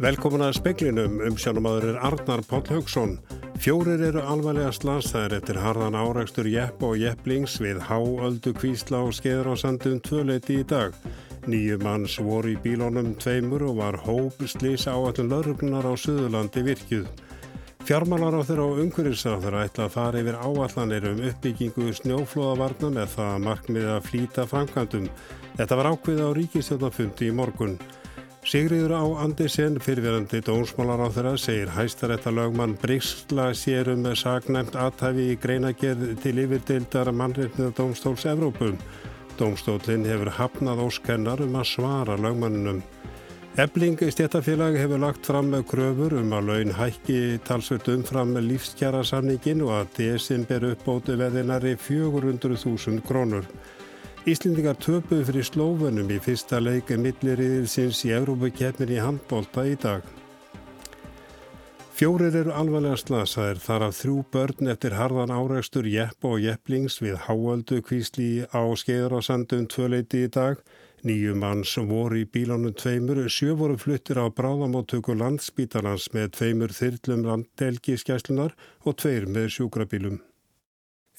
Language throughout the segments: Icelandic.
Velkomin að speklinum um sjónumadur er Arnar Páll Haugsson. Fjórir eru alvarlega slansæðir eftir harðan árækstur jepp og jepplings við háöldu kvísla og skeður á sandum tvöleiti í dag. Nýju manns voru í bílónum tveimur og var hóp slís á allum lauruglunar á Suðurlandi virkjuð. Fjármálar á þeirra og umhverjusar þeirra ætla að fara yfir áallanir um uppbyggingu snjóflóðavarna með það markmið að flýta framkvæmdum. Þetta var ákveð á ríkistjóðnafundi í morgun. Sigriður á Andersen, fyrirverandi dónsmálar á þeirra, segir hæstaréttalögmann Bríksla sérum með sagnæmt aðtæfi í greinagerð til yfirdeildar mannreitniða Dómstóls Evrópum. Dómstólinn hefur hafnað óskennar um að svara lögmanninum. Ebling stjættafélag hefur lagt fram með kröfur um að laun hækki talsveit umfram lífskjara samningin og að DSM ber uppbótu veðinari 400.000 krónur. Íslendingar töpuð fyrir slófunum í fyrsta leika milliriðilsins í Európa-kjefnin í handbólta í dag. Fjórir eru alvarlega slasaðir þar af þrjú börn eftir harðan áreikstur jepp og jepplings við háöldu kvísli á skeiður á sandum tvöleiti í dag. Nýju mann sem voru í bílánum tveimur sjö voru fluttir á bráðamáttöku landsbítalans með tveimur þyrlum landdelgiskeslunar og tveir með sjúkrabílum.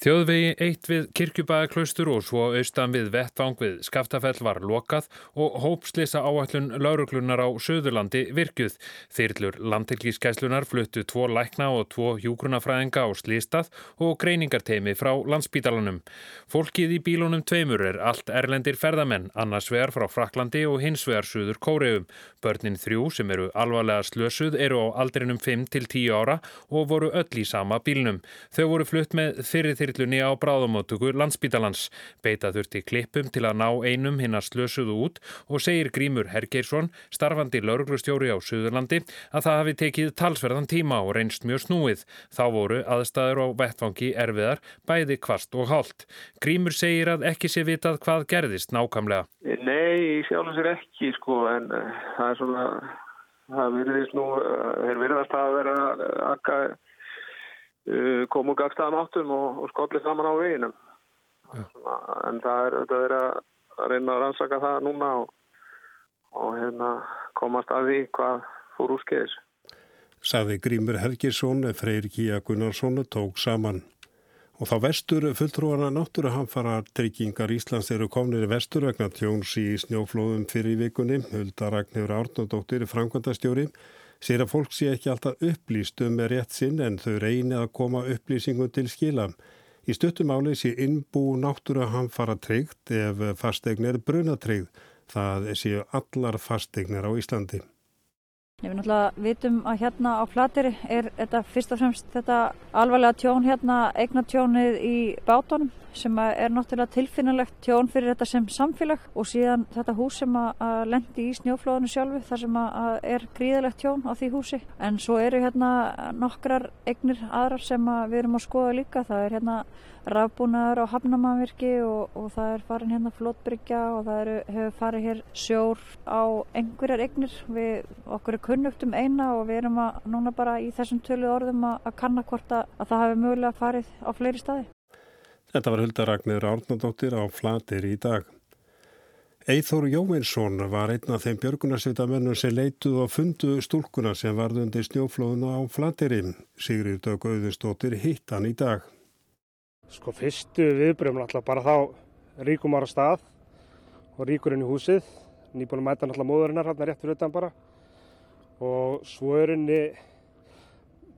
Þjóðvegi eitt við kirkjubæðaklaustur og svo austan við vettvang við Skaftafell var lokað og hópslisa áallun lauruglunar á Suðurlandi virkuð. Þyrlur landtilgískæslunar fluttu tvo lækna og tvo hjúgrunafræðinga á slistað og greiningarteimi frá landsbítalanum. Fólkið í bílunum tveimur er allt erlendir ferðamenn, annars vegar frá Fraklandi og hins vegar Suður Kóreum. Börnin þrjú sem eru alvarlega slösuð eru á aldrinum 5 til 10 ára og voru öll í sama bílnum. Þau voru flutt með fyrir þyrlunni á bráðamóttöku landsbítalans. Beita þurfti klippum til að ná einum hinn að slösuðu út og segir Grímur Hergeirsson, starfandi lauruglustjóri á Suðurlandi, að það hafi tekið talsverðan tíma og reynst mjög snúið. Þá voru aðstæður á vettfangi erfiðar, bæði kvast og hálft. Grímur segir að ekki sé vitað hvað gerðist nákamlega. Nei, sjálfins er ekki sko en uh, það er svona það virðist nú, uh, þeir virðast að vera akka uh, komu gagstaðum áttum og, og skollið saman á veginum. Ja. en það er, það er að, að reyna að rannsaka það núna og, og hérna komast að því hvað fór úr skeiðis Saði Grímur Helgesson Freyr Kíja Gunnarsson tók saman. Og þá vestur fulltrúana náttúruhamfara tryggingar Íslands eru komnir í vestur vegna tjóns í snjóflóðum fyrir vikunni. Hulda Ragnhjóður Árnardóttir, framkvæmdastjóri, sér að fólk sé ekki alltaf upplýst um með rétt sinn en þau reynið að koma upplýsingum til skila. Í stuttumáli sé innbú náttúruhamfara tryggt ef fastegnir brunatryggt. Það séu allar fastegnir á Íslandi. Við náttúrulega vitum að hérna á flateri er þetta fyrst og fremst þetta alvarlega tjón hérna, eignatjónið í bátunum sem er náttúrulega tilfinnilegt tjón fyrir þetta sem samfélag og síðan þetta hús sem að lendi í snjóflóðinu sjálfu þar sem að er gríðilegt tjón á því húsi. En svo eru hérna nokkrar eignir aðrar sem við erum að skoða líka. Það er hérna rafbúnaður á hafnamannvirki og, og það er farin hérna flótbryggja og það eru, hefur farið hér sjór á einhverjar eignir við okkur er kunnugt um eina og við erum að núna bara í þessum tölu orðum að, að kanna hvort að, að það hefur mögulega farið á fleiri staði. Þetta var Huldaragnir Árnandóttir á Flatir í dag. Eithóru Jóvinsson var einn af þeim björgunarsveitamennum sem leituð og fundu stúlkuna sem varði undir snjóflóðuna á Flatirinn. Sigrid Dög Auðunstóttir hitt hann í dag. Sko fyrstu viðbröfum alltaf bara þá ríkum ára stað og ríkurinn í húsið. Nýbúin að mæta alltaf móðurinnar hérna rétt fyrir utan bara. Og svo henni,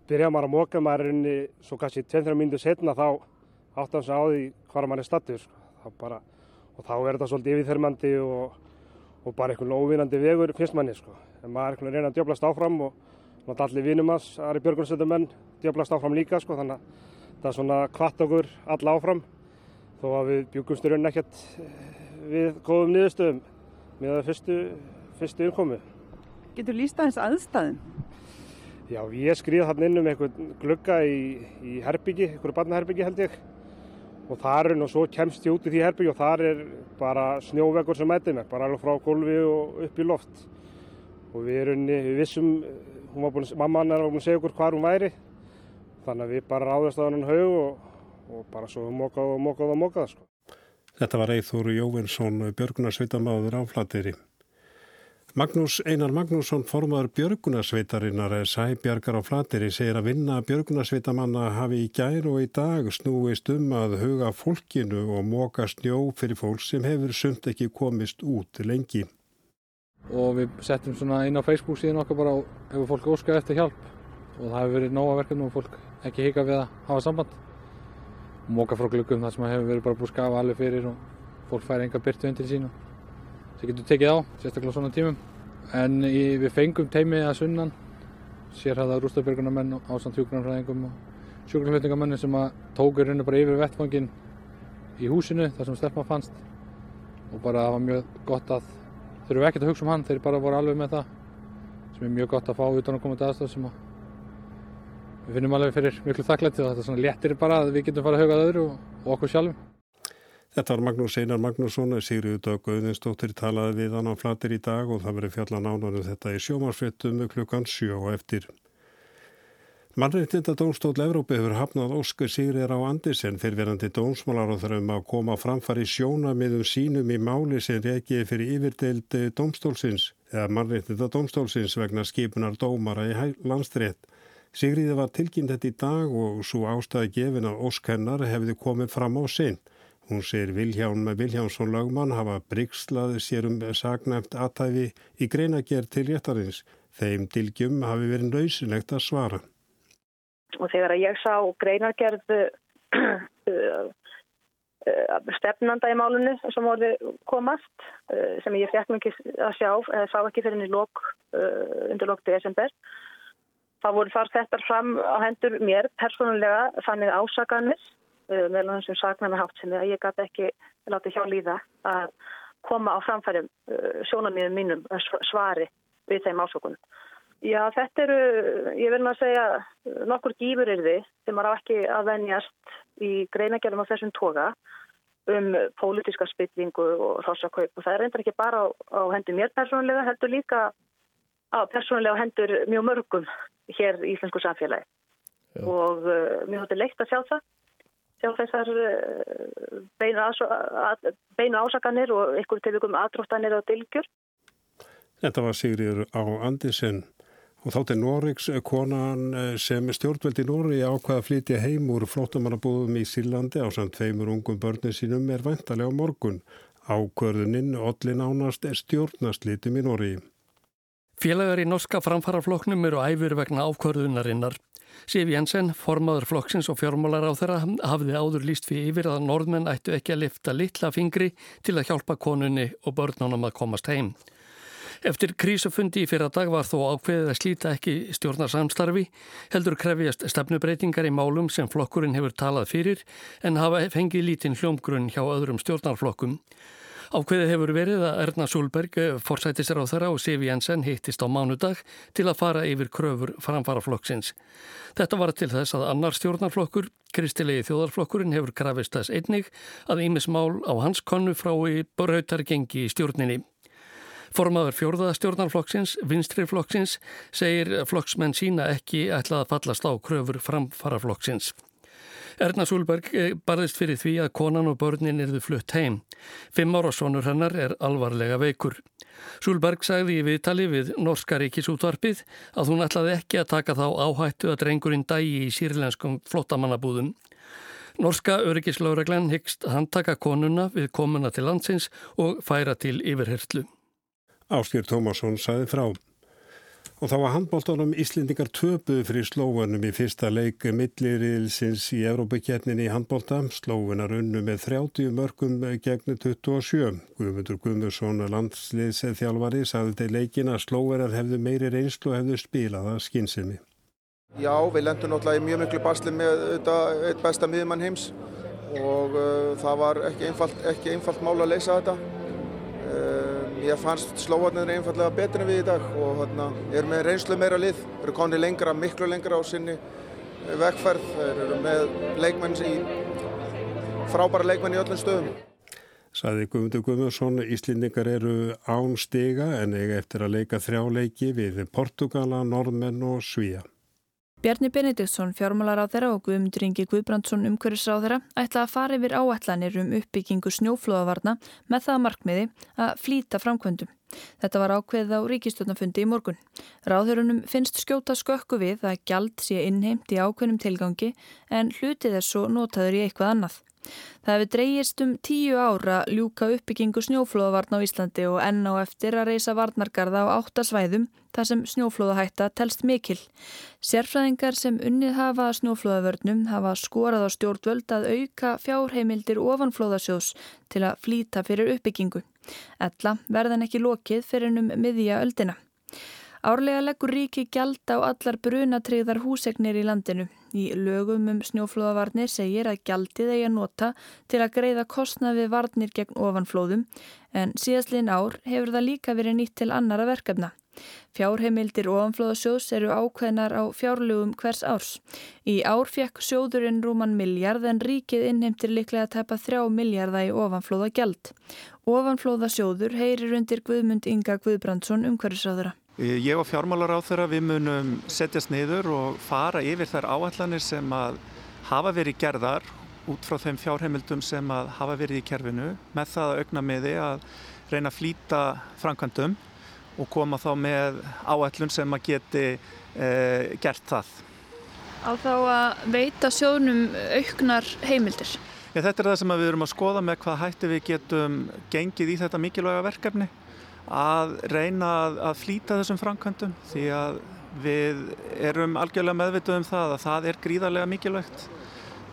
byrjaði maður að móka maður henni svo kannski 2-3 mínutur setna þá átt hans á því hvað mann er stattur. Sko. Bara, og þá er þetta svolítið yfirþörmandi og, og bara einhvern óvinnandi vegur fyrst manni. Sko. En maður er einhvern veginn að reyna að djöblast áfram og allir vinum hans, aðri björgunstöðumenn, djöblast áfram líka. Sko. Þannig að það er svona kvart okkur alla áfram þó að við bjúkumst í raunin ekkert eh, við góðum niðurstöðum með það fyrstu, fyrstu innkomi. Getur líst aðeins aðstæðin? Já, ég skriði þarna inn um einhvern glugga í, í herbyggi, einhverju barnaherbyggi held ég og þar er og svo kemst ég út í því herbyggi og þar er bara snjóveggur sem mætið mér, bara alveg frá gólfi og upp í loft og við erum, við vissum, búin, mamman er að segja okkur hvað hún væri þannig að við bara ráðast á hann haug og, og bara svo mókað og mókað og mókað sko. Þetta var Eithúru Jóvinsson Björgunarsveitamáður á Flateri. Magnús Einar Magnússon formaður Björgunarsveitarinnar Sæbjargar á Flateri segir að vinna Björgunarsveitamanna hafi í gær og í dag snúist um að huga fólkinu og móka snjó fyrir fólk sem hefur sumt ekki komist út lengi. Og við settum svona inn á Facebook síðan okkar bara hefur fólk óskað eftir hjálp og það hefur verið nóga verkefnum og fólk ekki hika við að hafa samband. Móka frá glöggum þar sem hefur verið bara búið skafa alveg fyrir og fólk fær enga byrtu undir sínu sem getur tekið á, sérstaklega svona tímum. En í, við fengum teimið að sunnan, sérhæða rústabjörgunarmenn á samt hjúgrunarfræðingum og sjúkrarflutningamennir sem að tókur henni bara yfir vettfangin í húsinu þar sem stelpma fannst og bara það var mjög gott að þurfum ekkert að hugsa um hann, þeir bara voru alveg með það sem er mjög gott að fá utan að koma til aðstæð sem að við finnum alveg fyrir miklu þakklætti og þetta er svona léttir bara að við getum fara að hugað öðru og, og okkur sjálfum. Þetta var Magnús Einar Magnússon, Sigriður Dögg Auðinsdóttir talaði við hann á flatir í dag og það verið fjalla nánunum þetta í sjómarsfrettum klukkan sjó og eftir. Mannreitinda Dómstól Evrópi hefur hafnað Óskar Sigriðar á Andersen fyrirverandi dómsmálar og þurfum að koma framfari sjónamiðum sínum í máli sem reikið fyrir yfirdeild dómstólsins eða mannreitinda dómstólsins vegna skipunar dómara í landstrétt. Sigriði var tilkynnt þetta í dag og svo ástæði gefin að Óskennar hefði komið fram á sinn. Hún segir Vilján með Viljánsson lagmann hafa brygslaði sér um sagnæft aðtæfi í greinagerð til réttarins. Þeim dilgjum hafi verið nöysilegt að svara. Og þegar ég sá greinagerð stefnanda í málunni sem voru komast, sem ég fekk mikið að sjá, eða sá ekki fyrir lók, undir lók desember, það voru þar settar fram á hendur mér persónulega þannig ásaganir Eh, meðal þessum saknarna hátt sem ég gæti ekki látið hjá líða að koma á framfærum eh, sjónamíðum mínum svari við þeim ásökunum. Já, þetta eru, ég vil maður segja, nokkur gífurirði sem er á ekki að venjast í greinagjörnum á þessum toga um pólitiska spillingu og rossakaup og það er reyndar ekki bara á, á hendur mér persónulega, heldur líka á persónulega hendur mjög mörgum hér í Íslensku samfélagi Já. og uh, mér hótti leitt að sjá það sjá þessar eh, beinu, beinu ásakanir og ykkur til ykkur aðdróttanir og dilgjur. Þetta var Sigriður á Andisen og þátt er Norriks konan eh, sem stjórnveldi Norri ákvaða að flytja heim úr flottamannabúðum í Sílandi á samt tveimur ungum börnum sínum er vantalega á morgun. Ákvörðuninn Ollin Ánast er stjórnastlitum í Norri. Félagar í norska framfarafloknum eru æfur vegna ákvörðunarinnar. Sif Jensen, formaður flokksins og fjármálar á þeirra, hafði áður líst fyrir yfir að norðmenn ættu ekki að lifta litla fingri til að hjálpa konunni og börnunum að komast heim. Eftir krísufundi í fyrra dag var þó ákveðið að slíta ekki stjórnarsamstarfi, heldur krefjast stefnubreitingar í málum sem flokkurinn hefur talað fyrir en hafa fengið lítinn hljómgrunn hjá öðrum stjórnarflokkum. Ákveðið hefur verið að Erna Súlberg eh, forsættisir á þeirra og Siv Jensen hittist á mánudag til að fara yfir kröfur framfaraflokksins. Þetta var til þess að annar stjórnarflokkur, Kristilegi þjóðarflokkurinn, hefur krafist þess einnig að ímismál á hans konnu frá í brautargengi í stjórninni. Formaður fjórða stjórnarflokksins, vinstriflokksins, segir flokksmenn sína ekki ætlað að fallast á kröfur framfaraflokksins. Erna Súlberg eh, barðist fyrir því að konan og börnin erðu flutt heim. Fimm ára sonur hennar er alvarlega veikur. Súlberg sagði í viðtali við Norska ríkisútvarpið að hún ætlaði ekki að taka þá áhættu að drengurinn dægi í sírlenskum flottamannabúðum. Norska öryggislauraglenn hyggst handtaka konuna við komuna til landsins og færa til yfirhertlu. Áskýr Tómasson sagði frá. Og þá var handbóltanum Íslendingar töpuð fyrir slóanum í fyrsta leik millirilsins í Evrópaketninni í handbólta. Slóunar unnu með 30 mörgum gegn 27. Guðmundur Guðmursson landsliðsið þjálfari sagði til leikin að slóverar hefðu meiri reynslu og hefðu spilaða skynsemi. Já, við lendum náttúrulega í mjög miklu basli með eitt besta miðjumann heims og uh, það var ekki einfalt, ekki einfalt mál að leysa þetta. Ég fannst slóvarnir einfallega betur en við í dag og hérna, er með reynslu meira lið, eru konið lengra, miklu lengra á sinni vekkferð, eru með leikmenn í frábæra leikmenn í öllum stöðum. Saði Guðmundur Guðmundsson, Íslendingar eru án stiga en eiga eftir að leika þrjá leiki við Portugala, Norðmenn og Svíja. Bjarni Benediktsson, fjármálar á þeirra og Guðmundur Ingi Guðbrandsson umhverfisráð þeirra ætla að fara yfir áætlanir um uppbyggingu snjóflóðavarna með það markmiði að flýta framkvöndum. Þetta var ákveðið á ríkistjónafundi í morgun. Ráðhörunum finnst skjóta skökku við að gjald sé innheimt í ákveðnum tilgangi en hlutið er svo notaður í eitthvað annað. Það hefur dreyjist um tíu ára ljúka uppbyggingu snjóflóðavarn á Íslandi og enn á eftir að reysa varnargarða á áttasvæðum þar sem snjóflóðahætta telst mikil. Sérfræðingar sem unnið hafa snjóflóðavörnum hafa skorað á stjórnvöld að auka fjárheimildir ofanflóðasjós til að flýta fyrir uppbyggingu. Ella verðan ekki lokið fyrir um miðja öldina. Árlega leggur ríki gjald á allar brunatriðar húsegnir í landinu. Í lögum um snjóflóðavarnir segir að gjaldið eigi að nota til að greiða kostnað við varnir gegn ofanflóðum en síðastlinn ár hefur það líka verið nýtt til annara verkefna. Fjárheimildir ofanflóðasjóðs eru ákveðnar á fjárlugum hvers árs. Í ár fekk sjóðurinn rúman miljard en ríkið innheimtir liklega að teppa þrjá miljarda í ofanflóða gjald. Ofanflóðasjóður heyrir undir Guðmund Inga Guðbrandsson umhverfisráðura. Ég og fjármálar á þeirra við munum setjast niður og fara yfir þær áallanir sem að hafa verið gerðar út frá þeim fjárheimildum sem að hafa verið í kerfinu með það að augna með því að reyna að flýta framkvæmdum og koma þá með áallun sem að geti eh, gert það. Á þá að veita sjónum auknar heimildir? Já, þetta er það sem við erum að skoða með hvað hætti við getum gengið í þetta mikilvæga verkefni að reyna að, að flýta þessum framkvæmdum því að við erum algjörlega meðvituð um það að það er gríðarlega mikilvægt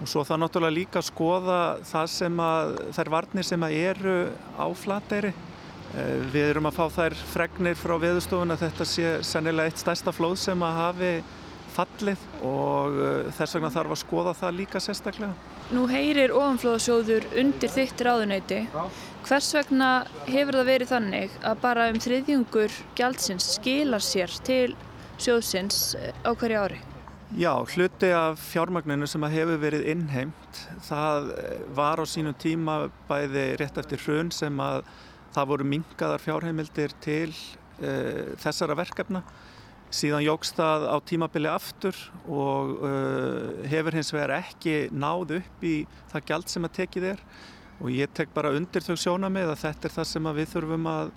og svo það náttúrulega líka að skoða það sem að þær varnir sem að eru á flateyri eh, við erum að fá þær fregnir frá veðustofun að þetta sé sennilega eitt stærsta flóð sem að hafi fallið og eh, þess vegna þarf að skoða það líka sérstaklega. Nú heyrir ofanflóðasjóður undir þitt ráðunæti. Hvers vegna hefur það verið þannig að bara um þriðjungur gjaldsins skilar sér til sjóðsins eh, á hverju ári? Já, hluti af fjármagninu sem hefur verið innheimt, það eh, var á sínum tíma bæði rétt eftir hrun sem að það voru mingaðar fjárheimildir til uh, þessara verkefna Síðan jógst það á tímabili aftur og uh, hefur hins vegar ekki náð upp í það gjald sem að tekið er og ég tek bara undir þau sjónamið að þetta er það sem við þurfum að,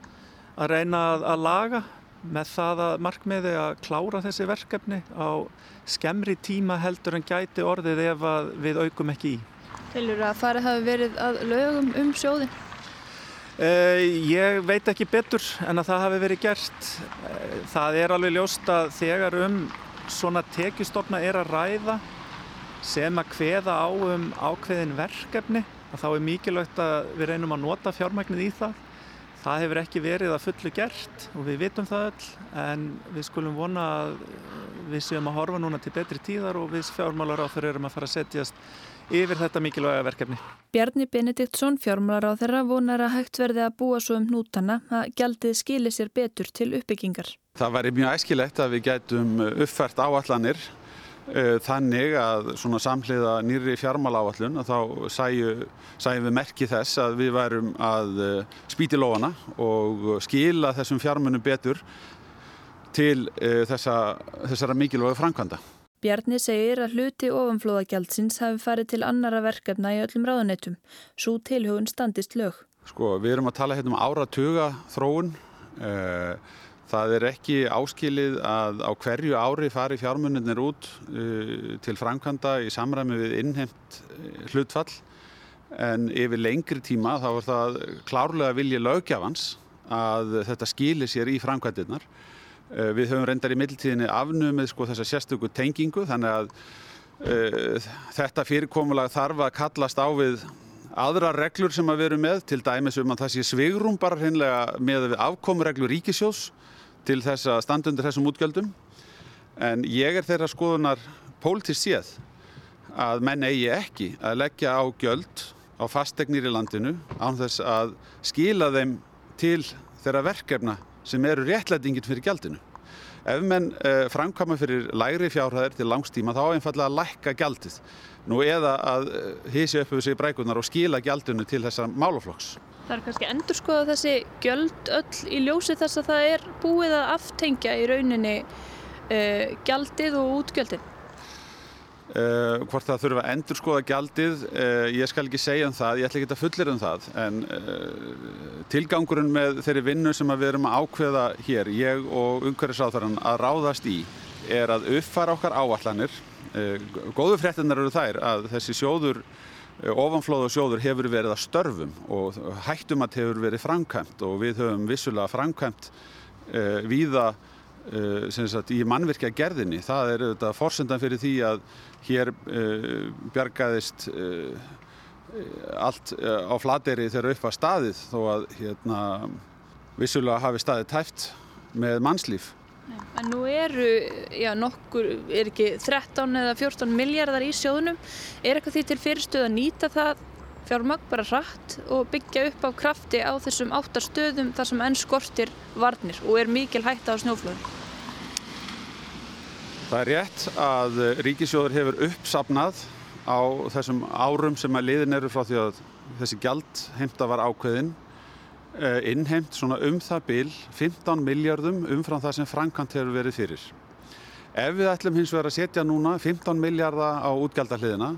að reyna að, að laga með það að markmiði að klára þessi verkefni á skemmri tíma heldur en gæti orðið ef við aukum ekki í. Þeir að farið hafi verið að lögum um sjóðin? Uh, ég veit ekki betur en að það hafi verið gert. Uh, það er alveg ljóst að þegar um svona tekistofna er að ræða sem að hveða á um ákveðin verkefni að þá er mikilvægt að við reynum að nota fjármæknið í það. Það hefur ekki verið að fullu gert og við vitum það öll en við skulum vona að við séum að horfa núna til betri tíðar og við fjármálar á þeirra erum að fara að setjast yfir þetta mikilvæga verkefni. Bjarni Benediktsson, fjármálar á þeirra, vonar að hægt verði að búa svo um nútana að gjaldið skilir sér betur til uppbyggingar. Það væri mjög æskilegt að við gætum uppfært áallanir uh, þannig að svona samhliða nýri fjármála áallun að þá sæju, sæjum við merki þess að við værum að uh, spýti lóana og skila þessum fjármunum betur til uh, þessa, þessara mikilvæga framkvæmda. Bjarni segir að hluti ofanflóðagjaldsins hafi farið til annara verkefna í öllum ráðuneytum. Svo tilhugun standist lög. Sko, við erum að tala hérna um áratuga þróun. Eh, það er ekki áskilið að á hverju ári fari fjármunirnir út eh, til framkvæmda í samræmi við innheimt eh, hlutfall. En yfir lengri tíma þá er það klárlega vilja lögjafans að þetta skilir sér í framkvæmdirnar. Eh, við höfum reyndar í mittiltíðinni afnumið sko þessa sérstöku tengingu þannig að uh, þetta fyrirkomulag þarf að kallast á við aðra reglur sem að veru með til dæmis um að það sé svigrum bara hreinlega með við afkomureglur ríkisjós til þess að standa undir þessum útgjöldum. En ég er þeirra skoðunar pólitist séð að menn eigi ekki að leggja á gjöld á fastegnir í landinu án þess að skila þeim til þeirra verkefna sem eru réttlætingin fyrir gjaldinu. Ef menn uh, framkama fyrir lægri fjárhæðir til langstíma þá einfallega að lækka gjaldið. Nú eða að hísi upp við sig brækunar og skila gjaldinu til þessar málaflokks. Það er kannski endur skoða þessi gjöld öll í ljósi þess að það er búið að aftengja í rauninni uh, gjaldið og útgjöldin. Uh, hvort það þurfa að endur skoða gjaldið, uh, ég skal ekki segja um það, ég ætla ekki að fullir um það, en uh, tilgangurinn með þeirri vinnu sem við erum að ákveða hér, ég og umhverfisáþarann að ráðast í, er að uppfara okkar áallanir. Góðu fréttinnar eru þær að þessi sjóður, ofanflóðu sjóður hefur verið að störfum og hættumat hefur verið framkvæmt og við höfum vissulega framkvæmt víða í mannvirkja gerðinni. Það er auðvitað fórsendan fyrir því að hér uh, bjargaðist uh, allt uh, á flateri þegar upp að staðið þó að hérna, vissulega hafi staðið tæft með mannslíf. En nú eru, já nokkur, er ekki 13 eða 14 miljardar í sjóðunum. Er eitthvað því til fyrirstöð að nýta það fjármagn bara hratt og byggja upp á krafti á þessum áttar stöðum þar sem enn skortir varnir og er mikil hætta á snjóflöðum? Það er rétt að ríkisjóður hefur uppsapnað á þessum árum sem að liðin eru frá því að þessi gjaldheimta var ákveðin eh, innheimt svona um það bil 15 miljardum umfram það sem Frankant hefur verið fyrir. Ef við ætlum hins vegar að setja núna 15 miljardar á útgjaldahliðina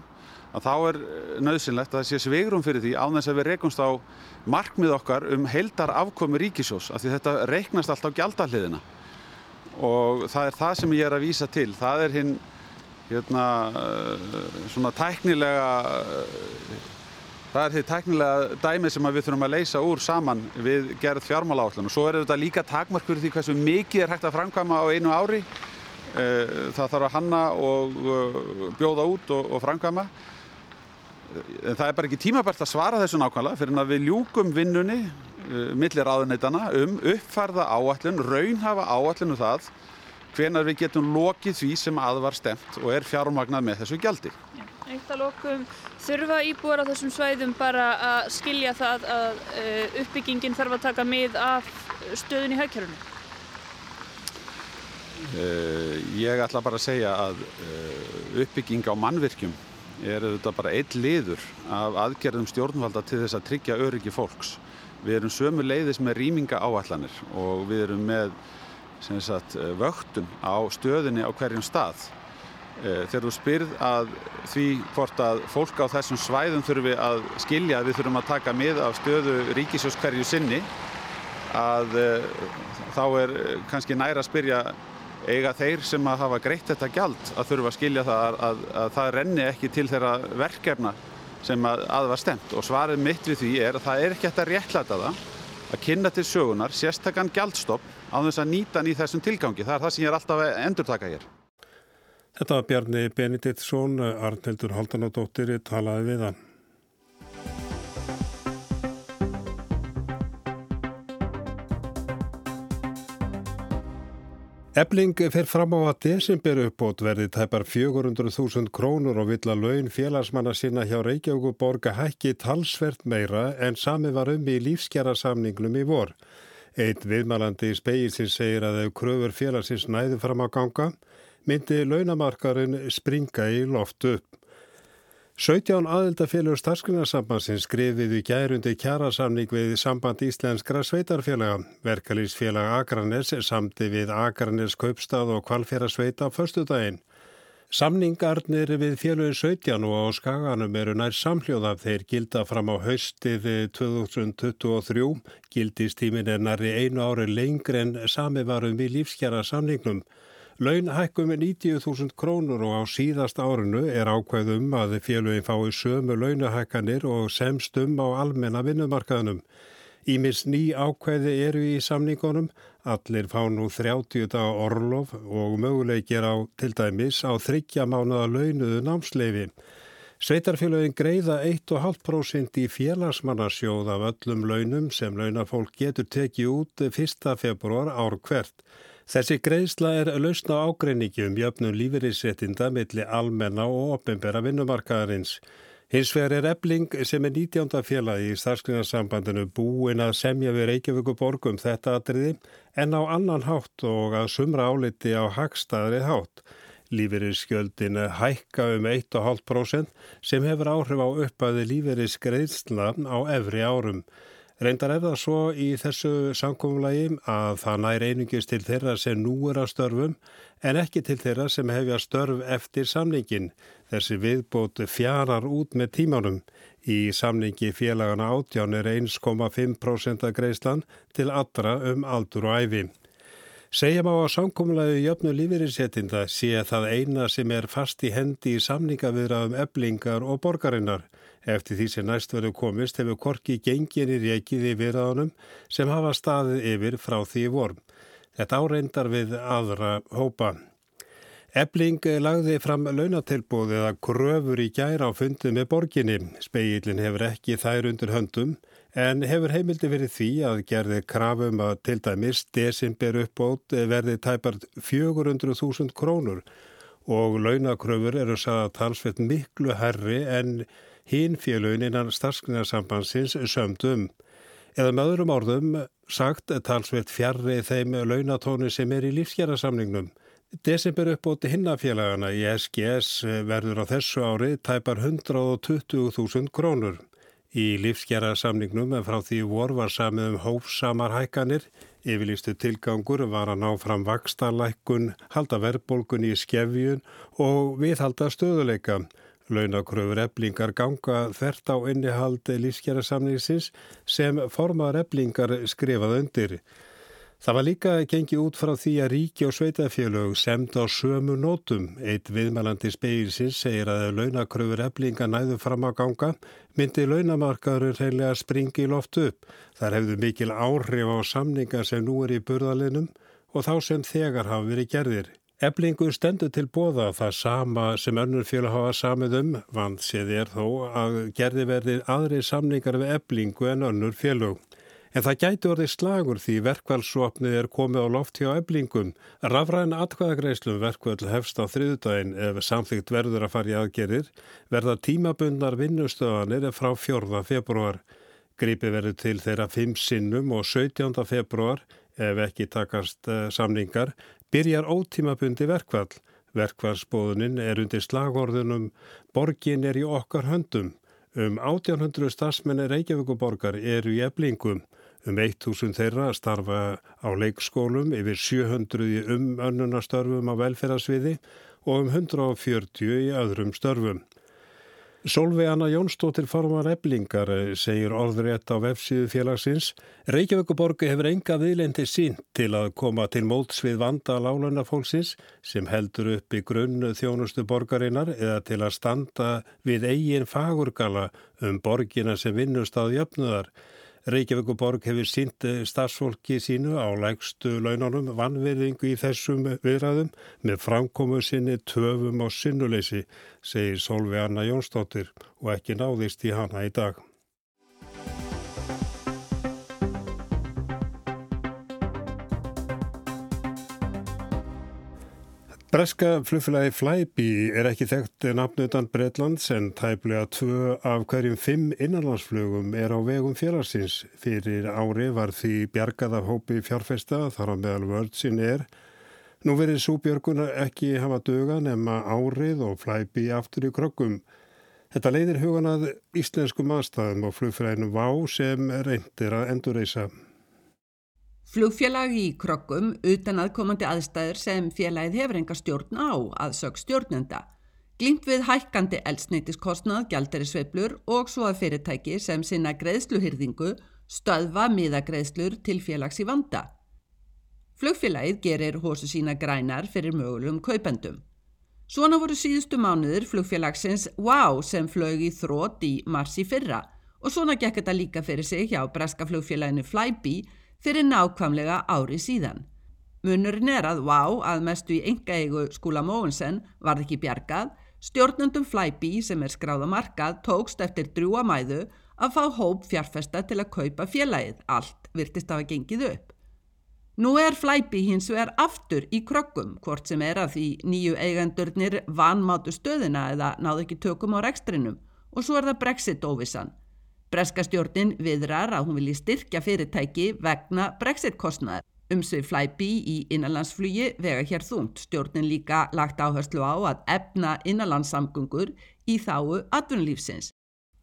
þá er nöðsynlegt að það sé svegrum fyrir því á þess að við reikumst á markmið okkar um heildar afkomi ríkisjós af því þetta reiknast allt á gjaldahliðina og það er það sem ég er að vísa til. Það er hinn hérna, svona tæknilega það er því tæknilega dæmi sem við þurfum að leysa úr saman við gerð fjármála áallun og svo er þetta líka takmark fyrir því hversu mikið er hægt að framkvæma á einu ári. Eh, það þarf að hanna og eh, bjóða út og, og framkvæma. En það er bara ekki tímabært að svara þessu nákvæmlega fyrir að við ljúkum vinnunni millir ráðuneytana um uppfærða áallun, raunhafa áallun um það hvenar við getum lokið því sem aðvar stemt og er fjármagnað með þessu gjaldi. Eitt að lokum, þurfa íbúar á þessum svæðum bara að skilja það að uh, uppbyggingin þarf að taka mið af stöðun í hægkjörunum? Uh, ég ætla bara að segja að uppbygging á mannvirkjum er auðvitað bara eitt liður af aðgerðum stjórnvalda til þess að tryggja öryggi fólks. Við erum sömu leiðis með rýminga áallanir og við erum með sagt, vöktun á stöðinni á hverjum stað. Eh, þegar þú spyrð að því hvort að fólk á þessum svæðum þurfi að skilja að við þurfum að taka mið af stöðu ríkisjós hverju sinni að eh, þá er kannski næra að spyrja eiga þeir sem að hafa greitt þetta gjald að þurfa að skilja það að, að, að það renni ekki til þeirra verkefna sem að, að var stemt og svarið mitt við því er að það er ekki hægt að réttlæta það að kynna til sögunar sérstakann gjaldstopp á þess að nýta hann í þessum tilgangi. Það er það sem ég er alltaf að endurtaka hér. Þetta var Bjarni Benediktsson, Arnildur Haldanadóttir talaði við hann. Ebling fer fram á að desember uppbót verði tæpar 400.000 krónur og vill að laun félagsmanna sinna hjá Reykjavík borga hækki talsvert meira en sami var um í lífskjara-samningnum í vor. Eitt viðmælandi í speilsins segir að ef kröfur félagsins næði fram á ganga myndi launamarkarinn springa í loft upp. 17 aðildafélur starfsgrunarsambansins skrifiðu gærundi kjærasamning við samband íslenskra sveitarfélaga. Verkalýsfélag Akranes samti við Akranes kaupstað og kvalfjörasveita förstu daginn. Samningarnir við félögin 17 og á skaganum eru nær samhljóðaf þeir gilda fram á haustið 2023. Gildistímin er nær í einu ári lengri en sami varum við lífskjara samningnum. Laun hækkum 90.000 krónur og á síðast árinu er ákveðum að félögin fái sömu launahækkanir og semstum á almenna vinnumarkaðnum. Ímis ný ákveði eru í samningunum, allir fá nú 30 daga orlof og möguleikir á til dæmis á þryggja mánuða launuðu námsleifi. Sveitarfélagin greiða 1,5% í félagsmannasjóð af öllum launum sem launafólk getur tekið út 1. februar ár hvert. Þessi greiðsla er lausna ágreiningi um jöfnum lífeyrisréttinda millir almenna og opembera vinnumarkaðarins. Hins vegar er ebling sem er 19. félagi í starfsklingarsambandinu búin að semja við Reykjavíku borgum þetta atriði en á annan hátt og að sumra áliti á hagstaðri hátt. Lífeyrisskjöldin hækka um 1,5% sem hefur áhrif á uppaði lífeyrisgreiðsla á efri árum. Reyndar er það svo í þessu samkómulagi að það nær einungist til þeirra sem nú er að störfum en ekki til þeirra sem hefja störf eftir samningin. Þessi viðbót fjarar út með tímanum. Í samningi félagana átján er 1,5% að greiðslan til allra um aldur og æfi. Segjum á að samkómulagi jöfnu lífeyrisettinda sé það eina sem er fast í hendi í samningaviðraðum eblingar og borgarinnar. Eftir því sem næst verður komist hefur Korki genginni reikið í viðraðunum sem hafa staðið yfir frá því vorm. Þetta áreindar við aðra hópa. Ebling lagði fram launatilbúð eða kröfur í gæra á fundi með borginni. Speillin hefur ekki þær undir höndum en hefur heimildi verið því að gerði krafum að til dæmis desember uppbót verði tæpart 400.000 krónur og launakröfur eru sagða talsveit miklu herri en hinn félögin innan starfsknarsambansins sömdum. Eða með öðrum orðum sagt talsveit fjarrri þeim launatóni sem er í lífsgjarasamningnum. Desember uppbóti hinnafélagana í SGS verður á þessu ári tæpar 120.000 krónur. Í lífsgjarasamningnum frá því vor var samið um hófsamar hækkanir. Yfirlýstu tilgangur var að ná fram vakstarlækkun, halda verðbólkun í skefjun og viðhalda stöðuleika. Launakröfur eblingar ganga þert á innihaldi lífskjærasamningsins sem formar eblingar skrifað undir. Það var líka gengið út frá því að ríki og sveitafélög semd á sömu nótum. Eitt viðmælandi speilsins segir að launakröfur eblinga næðu fram á ganga myndi launamarkaður reynilega springi í loft upp. Þar hefðu mikil áhrif á samninga sem nú er í burðalinum og þá sem þegar hafa verið gerðir. Eblingu stendur til bóða það sama sem önnur félag hafa samið um, vant séð er þó að gerði verði aðri samningar við eblingu en önnur félag. En það gæti orðið slagur því verkvælsvopnið er komið á loft hjá eblingum. Rafræn atkvæðagreislum verkvöld hefst á þriðudaginn ef samþygt verður að fara í aðgerir, verða tímabundnar vinnustöðanir frá 4. februar. Grípi verður til þeirra 5 sinnum og 17. februar ef ekki takast eh, samningar byrjar ótímabundi verkvall. Verkvallsbóðunin er undir slagorðunum Borgin er í okkar höndum. Um 1800 starfsmenni Reykjavíkuborgar eru í eblingum. Um 1000 þeirra starfa á leikskólum yfir 700 í umönnunastörfum á velferðarsviði og um 140 í öðrum störfum. Solveig Anna Jónsdóttir formar eblingar eh, segir orðrétt á vefsíðu félagsins. Reykjavíkuborgu hefur enga viðlendi sín til að koma til móts við vanda lálunafólksins sem heldur upp í grunn þjónustu borgarinnar eða til að standa við eigin fagurgala um borgina sem vinnust á jöfnuðar. Reykjavíkuborg hefur sínt starfsfólki sínu á lægstu launanum vannverðingu í þessum viðræðum með framkomu sinni töfum á sinnuleysi, segir Solveig Anna Jónsdóttir og ekki náðist í hana í dag. Breska flugfélagi Flybe er ekki þekkt nafnutan Breitlands en tæplega tvö af hverjum fimm innanlandsflugum er á vegum félagsins. Fyrir ári var því bjargað af hópi fjárfesta þar á meðal vörðsinn er. Nú verið svo björguna ekki hafa döga nema árið og Flybe aftur í krokkum. Þetta leiðir huganað íslenskum aðstæðum og flugfélaginu Vá sem reyndir að endurreysa. Flugfélag í krokkum utan aðkomandi aðstæður sem félagið hefur enga stjórn á að sög stjórnenda. Glýmt við hækkandi elsneitiskostnað, gjaldarisveiblur og svo að fyrirtæki sem sinna greiðsluhyrðingu stöðva miðagreiðslur til félags í vanda. Flugfélagið gerir hósu sína grænar fyrir mögulegum kaupendum. Svona voru síðustu mánuður flugfélagsins WOW sem flög í þrótt í mars í fyrra og svona gekk þetta líka fyrir sig hjá breska flugfélaginu Flybe fyrir nákvæmlega ári síðan. Munurinn er að vá að mestu í enga eigu skúla Móensen varð ekki bjargað, stjórnundum Flybe sem er skráða markað tókst eftir drúa mæðu að fá hóp fjárfesta til að kaupa félagið, allt virtist af að gengið upp. Nú er Flybe hins vegar aftur í krokkum, hvort sem er að því nýju eigendurnir vanmátu stöðina eða náðu ekki tökum á rekstrinum og svo er það Brexit-óvissan. Breskastjórnin viðrar að hún vilji styrkja fyrirtæki vegna brexit-kostnaðar. Umsvið Flybe í innanlandsflugi vega hér þungt. Stjórnin líka lagt áherslu á að efna innanlandssamgöngur í þáu atvinnulífsins.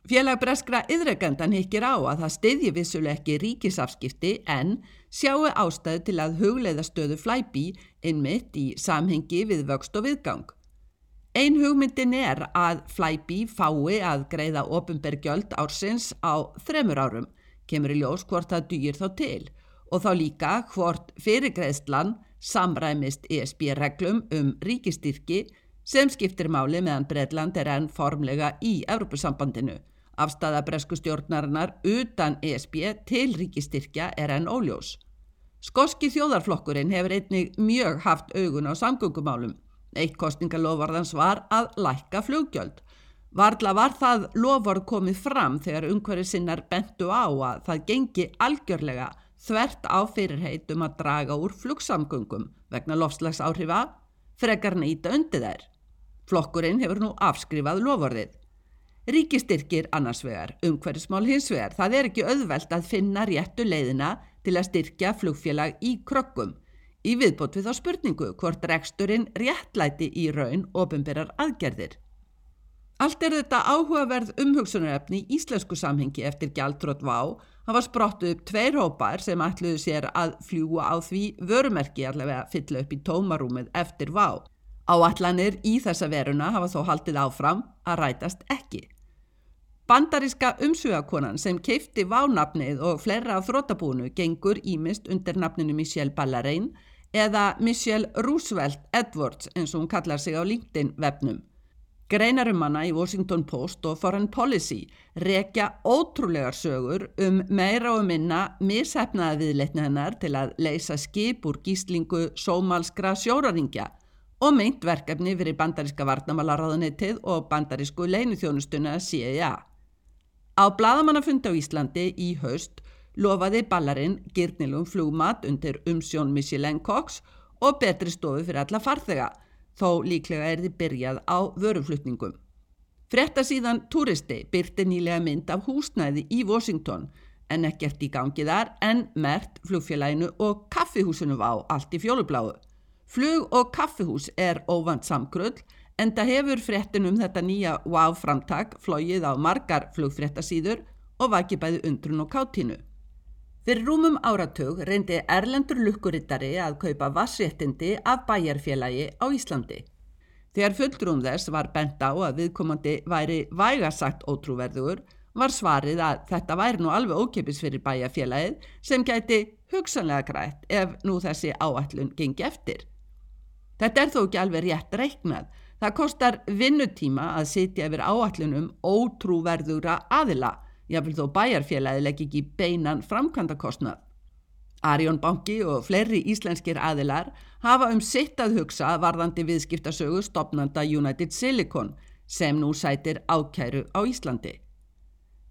Félag breskra yðregandan higgir á að það stiðji vissuleg ekki ríkisafskipti en sjáu ástæðu til að hugleiða stöðu flæbi innmitt í samhengi við vöxt og viðgang. Ein hugmyndin er að flæbi fái að greiða ofinbergjöld ársins á þremur árum, kemur í ljós hvort það dýr þá til og þá líka hvort fyrirgreðslan samræmist ESB-reglum um ríkistyrki sem skiptir máli meðan Breitland er enn formlega í Evropasambandinu. Afstæða bresku stjórnarinnar utan ESB til ríkistyrkja er enn óljós. Skoski þjóðarflokkurinn hefur einnig mjög haft augun á samgöngumálum. Eitt kostningalofvarðans var að lækka flugjöld. Varðla var það lofvarð komið fram þegar umhverju sinnar bentu á að það gengi algjörlega þvert á fyrirheitum að draga úr flugsamgöngum vegna lofslags áhrifa frekar nýta undir þær. Flokkurinn hefur nú afskrifað lofvarðið. Ríkistyrkir annars vegar, umhverfismál hins vegar, það er ekki auðvelt að finna réttu leiðina til að styrkja flugfélag í krokkum. Í viðbót við þá spurningu hvort reksturinn réttlæti í raun ofinberar aðgerðir. Allt er þetta áhugaverð umhugsunarefni í íslensku samhengi eftir gjaldtrótt vá. Það var sprottu upp tveir hópar sem ætluðu sér að fljúa á því vörumerki allavega fylla upp í tómarúmið eftir vá. Áallanir í þessa veruna hafa þó haldið áfram að rætast ekki. Bandaríska umsugakonan sem keifti vánafnið og flera af þrótabúnu gengur ímist undir nafninu Michelle Ballarein eða Michelle Roosevelt Edwards eins og hún kallar sig á LinkedIn vefnum. Greinarumanna í Washington Post og Foreign Policy rekja ótrúlegar sögur um meira og minna mishefnaða viðleitna hennar til að leysa skip úr gíslingu sómalskra sjóraringja og meint verkefni fyrir bandaríska varnamalaráðunitið og bandarísku leinuþjónustuna CIA. Á bladamannafundi á Íslandi í haust lofaði ballarinn girnilum flugmat undir umsjón Michelin Cox og betri stofu fyrir alla farþega, þó líklega er þið byrjað á vöruflutningum. Fretta síðan turisti byrti nýlega mynd af húsnæði í Washington en ekkert í gangi þar en mert flugfélaginu og kaffihúsinu á allt í fjólubláu. Flug og kaffihús er óvand samkrull en það hefur fréttin um þetta nýja WOW framtak flóið á margar flugfréttasýður og vaki bæði undrun og káttínu. Fyrir rúmum áratug reyndi Erlendur lukkurittari að kaupa vassréttindi af bæjarfélagi á Íslandi. Þegar fulltrúum þess var bent á að viðkomandi væri vægasagt ótrúverður var svarið að þetta væri nú alveg ókipis fyrir bæjarfélagið sem gæti hugsanlega grætt ef nú þessi áallun gengi eftir. Þetta er þó ekki alveg rétt reiknað. Það kostar vinnutíma að sitja yfir áallunum ótrúverðura aðila, jáfnvel þó bæjarfélagi legg ekki beinan framkvæmdakostnað. Arjón Banki og fleiri íslenskir aðilar hafa um sitt að hugsa varðandi viðskiptasögu stopnanda United Silicon sem nú sætir ákæru á Íslandi.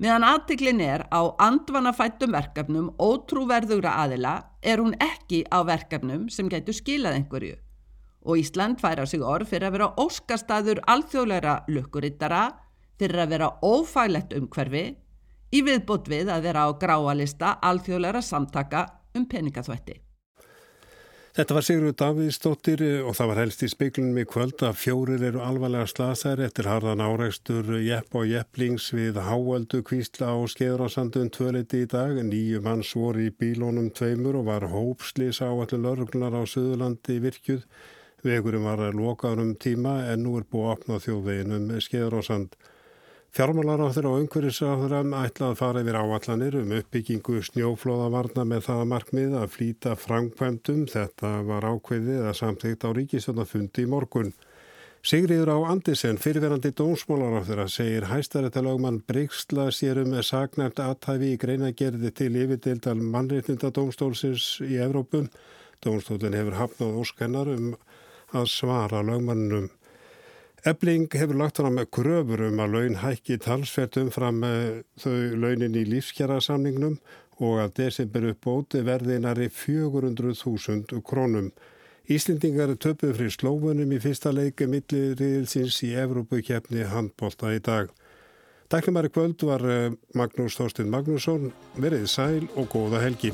Meðan aðtiklin er á andvanafættum verkefnum ótrúverðugra aðila er hún ekki á verkefnum sem getur skilað einhverju og Ísland færa sig orð fyrir að vera óskastaður alþjóðleira lukkurittara, fyrir að vera ófæglegt umhverfi, í viðbútt við að vera á gráalista alþjóðleira samtaka um peningaþvætti. Þetta var Sigrun Davíðsdóttir og það var helst í speiklunum í kvöld að fjórir eru alvarlega slasar eftir harðan áreikstur Jepp og Jepplings við Háöldu, Kvísla og Skeðrásandun tvöleiti í dag. Nýju manns voru í bílónum tveimur og var hópslis á allir lörglunar á Suðurlandi virkjuð. Vegurinn var lokaður um tíma en nú er búið að opna þjóðveginum skeður og sand. Fjármálar á þeirra og umhverfisraður ætlað að fara yfir áallanir um uppbyggingu snjóflóðavarna með það markmið að flýta framkvæmdum. Þetta var ákveðið að samþygt á ríkistöndafundi í morgun. Sigriður á Andisen, fyrirverandi þeirra, segir hæstaréttalagmann Bryggsla sér um sagnæmt aðtæfi í greinagerði til yfirdildal mannreitninda dómstólsins í Evrópum. Dómstólinn hefur hafnað óskennar um að svara lögmannum. Ebling hefur lagt fram með kröfur um að laun hækki talsvert umfram þau launin í lífskjara-samningnum og að desember uppbóti verðinari 400.000 krónum. Íslendingar töpuð fri slófunum í fyrsta leiki milliriðilsins í Evrópukjefni handbólta í dag. Dæknumari kvöld var Magnús Þorstin Magnússon, verið sæl og góða helgi.